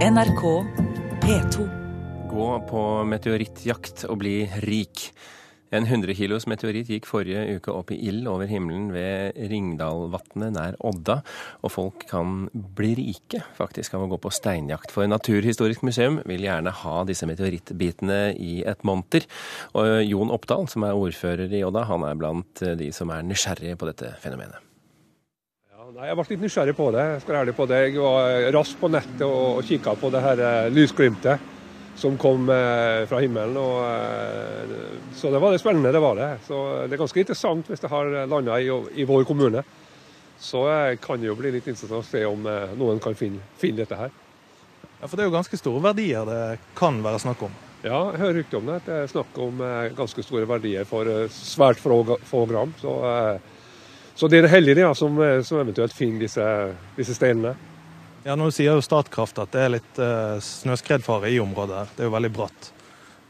NRK P2. Gå på meteorittjakt og bli rik. En 100 kilos meteoritt gikk forrige uke opp i ild over himmelen ved Ringdalvatnet nær Odda, og folk kan bli rike faktisk av å gå på steinjakt. For Naturhistorisk museum vil gjerne ha disse meteorittbitene i et monter. Og Jon Oppdal, som er ordfører i Odda, han er blant de som er nysgjerrige på dette fenomenet. Nei, jeg ble litt nysgjerrig på det. Jeg skal være ærlig på det. Jeg var raskt på nettet og, kikka på det her eh, lysglimtet som kom eh, fra himmelen. Og, eh, så det var det spennende, det var det. Så det er ganske interessant hvis det har landa i, i, vår kommune. Så eh, kan det jo bli litt interessant å se om eh, noen kan finne, finne, dette her. Ja, For det er jo ganske store verdier det kan være snakk om? Ja, jeg hører rykter om det. Det er snakk om eh, ganske store verdier for eh, svært få gram. Så, så det er heldige ja, som, som, eventuelt finner disse, disse steinene. Ja, Nå sier jo Statkraft at det er litt uh, snøskredfare i området. her. Det er jo veldig bratt.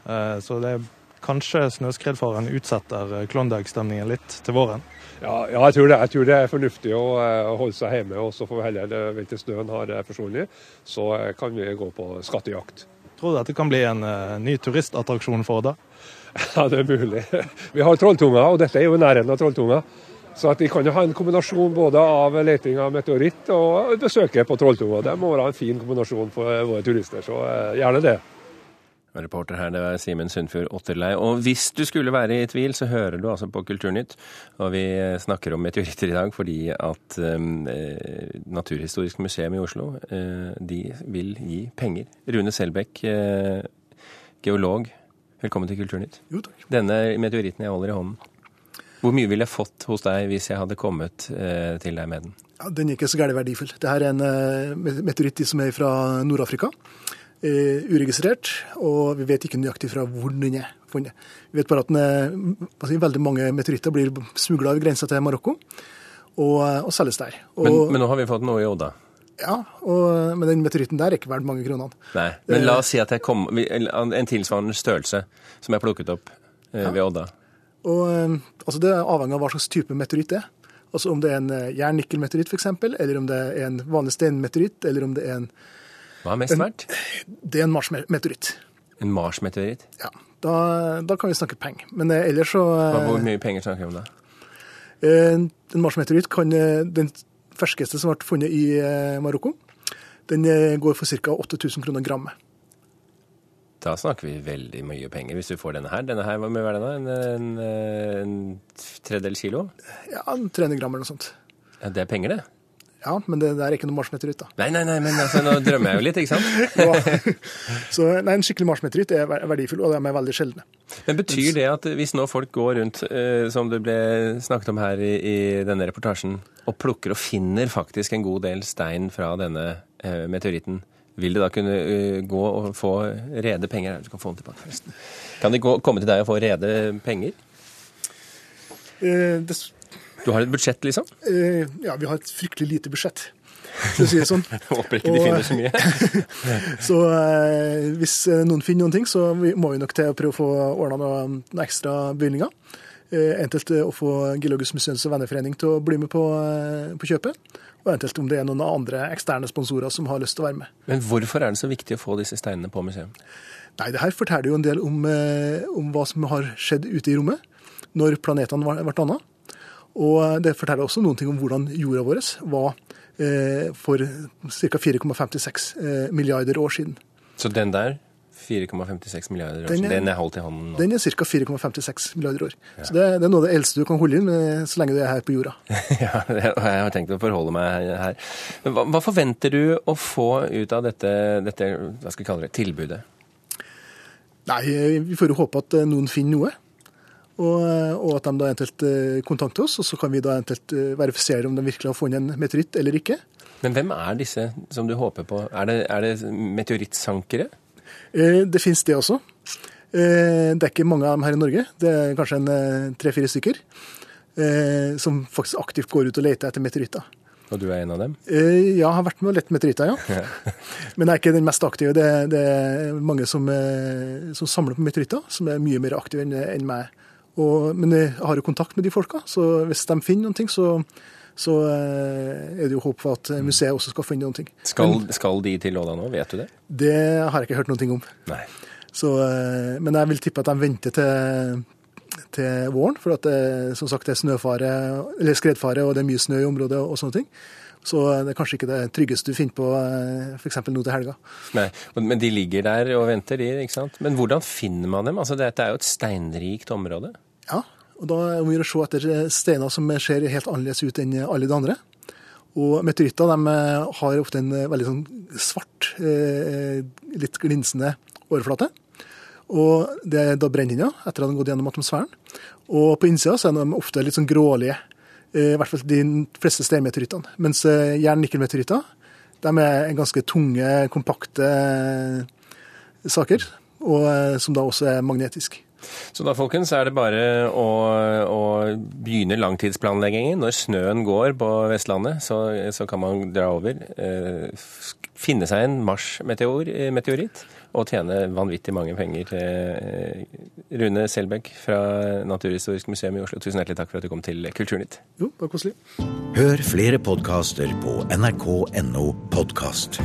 Uh, så det er kanskje snøskredfaren utsetter uh, Klondyke-stemningen litt til våren? Ja, ja jeg, tror det, jeg, tror det, er fornuftig å, å holde seg hjemme. og Så får vi heller vente til snøen har forsvunnet. Så kan vi gå på skattejakt. Tror du at det kan bli en ny turistattraksjon for Odda? Ja, det er mulig. Vi har Trolltunga, og dette er jo nærheten av Trolltunga. Så at de kan jo ha en kombinasjon både av leting av meteoritt og besøket på Trolltunga. Det må være en fin kombinasjon for våre turister, så eh, gjerne det. Reporter her, det var Simen Sundfjord Otterlei. Og hvis du skulle være i tvil, så hører du altså på Kulturnytt. Og vi snakker om meteoritter i dag fordi at eh, Naturhistorisk museum i Oslo eh, de vil gi penger. Rune Selbekk, eh, geolog, velkommen til Kulturnytt. Jo, takk. Denne meteoritten jeg holder i hånden, hvor mye ville jeg fått hos deg hvis jeg hadde kommet eh, til deg med den? Ja, den er ikke så gærent verdifull. Dette er en eh, meteoritt som er fra Nord-Afrika. Eh, uregistrert, og vi vet ikke nøyaktig fra hvor den er funnet. Vi vet bare at er, si, veldig mange meteoritter blir smugla over grensa til Marokko og, eh, og selges der. Og, men, men, nå har vi fått noe i Odda? Ja, og, men den meteoritten der er ikke verdt mange kronene. Nei, Men la oss si at jeg kom, en tilsvarende størrelse som jeg plukket opp eh, ved Odda. Og, eh, altså det avhengig av hva slags type meteoritt det er. Altså Om det er en eh, jern-nikkel-meteoritt f.eks., eller om det er en vanlig steinmeteoritt, eller om det er en Hva er mest verdt? Det er en Mars-meteoritt. En Mars-meteoritt? Ja. Da, da, kan vi snakke penger. Men eh, ellers så Hvor mye penger snakker vi om da? En Mars-meteoritt kan Den ferskeste som ble funnet i Marokko, den går for ca. 8000 kroner grammet. Da snakker vi veldig mye penger hvis du får denne her. Denne her, Hvor mye er den? En, en, en tredjedel kilo? Ja, 300 gram eller noe sånt. Ja, Det er penger, det? Ja, men det, det er ikke noe marsmeteoritt, da. Nei, nei, nei, men altså, nå drømmer jeg jo litt, ikke sant? ja. Så nei, En skikkelig marsmeteoritt er verdifull, og de er veldig sjeldne. Men Betyr det at hvis nå folk går rundt, eh, som det ble snakket om her i, i, denne reportasjen, og plukker og finner faktisk en god del stein fra denne eh, meteoritten, vil de da kunne uh, gå og få rede penger? Du kan få dem tilbake, forresten. Kan de gå, komme til deg og få rede penger? Eh, det... Du har et budsjett, liksom? Eh, ja, vi har et fryktelig lite budsjett. For å si det sånn. Håper ikke de finner så mye. så hvis noen finner noen ting, så må vi nok til å prøve å få ordna noen ekstra bevilgninger. Eventuelt å få Geologisk museums venneforening til å bli med på, på kjøpet og eventuelt om det er noen andre eksterne sponsorer som har lyst til å være med. Men hvorfor er det så viktig å få disse steinene på museum? Nei, Det her forteller jo en del om, eh, om hva som har skjedd ute i rommet når planetene ble danna. Og det forteller også noen ting om hvordan jorda vår var eh, for ca. 4,56 eh, milliarder år siden. Så den der 4,56 milliarder år siden. Den er holdt i hånden nå? Den er ca. 4,56 milliarder år. Ja. Så det, det, er noe av det eldste du kan holde inn med så lenge du er her på jorda. ja, jeg har tenkt å forholde meg her. Hva, hva forventer du å få ut av dette, dette hva skal vi kalle det, tilbudet? Nei, Vi får jo håpe at eh, noen finner noe. Og, og, at de da eventuelt eh, kontakter oss, og så kan vi da eventuelt eh, verifisere om de virkelig har funnet en meteoritt eller ikke. Men hvem er disse som du håper på? Er det, er det meteorittsankere? Eh, det finnes det også. Eh, det er ikke mange av dem her i Norge. Det er kanskje en eh, tre-fire stykker som faktisk aktivt går ut og leter etter meteoritter. Og du er en av dem? Ja, jeg har vært med og lett meteoritter, ja. Men jeg er ikke den mest aktive. Det, det er mange som, som, samler på meteoritter, som er mye mer aktive enn, enn meg. Og, men jeg har jo kontakt med de folka, så hvis de finner noen ting, så, så er det jo håp for at museet også skal finne noen ting. Skal, skal de til Låda nå, vet du det? Det har jeg ikke hørt noen ting om. Nei. Så, men jeg vil tippe at de venter til, til våren, for at det som sagt det er snøfare, eller skredfare og det er mye snø i området og sånne ting. Så det er kanskje ikke det tryggeste du finner på f.eks. nå til helga. Nei, Men de ligger der og venter, de. ikke sant? Men hvordan finner man dem? Altså, Dette er jo et steinrikt område. Ja, og da må vi se etter steiner som ser helt annerledes ut enn alle de andre. Og meteoritter de har ofte en veldig sånn svart, litt glinsende overflate. Og det er da brennhinna etter at den har gått gjennom atmosfæren. Og på innsida så er de ofte litt sånn grålige. I hvert fall de fleste steinmeteorittene. Mens jern-nikkelmeteoritter de er ganske tunge, kompakte saker, og som da også er magnetiske. Så da folkens, er det bare å, å begynne langtidsplanleggingen. Når snøen går på Vestlandet, så, så kan man dra over. Eh, finne seg en Mars-meteoritt og tjene vanvittig mange penger til Rune Selbekk fra Naturhistorisk museum i Oslo. Tusen hjertelig takk for at du kom til Kulturnytt. Jo, bare koselig. Hør flere podkaster på nrk.no podkast.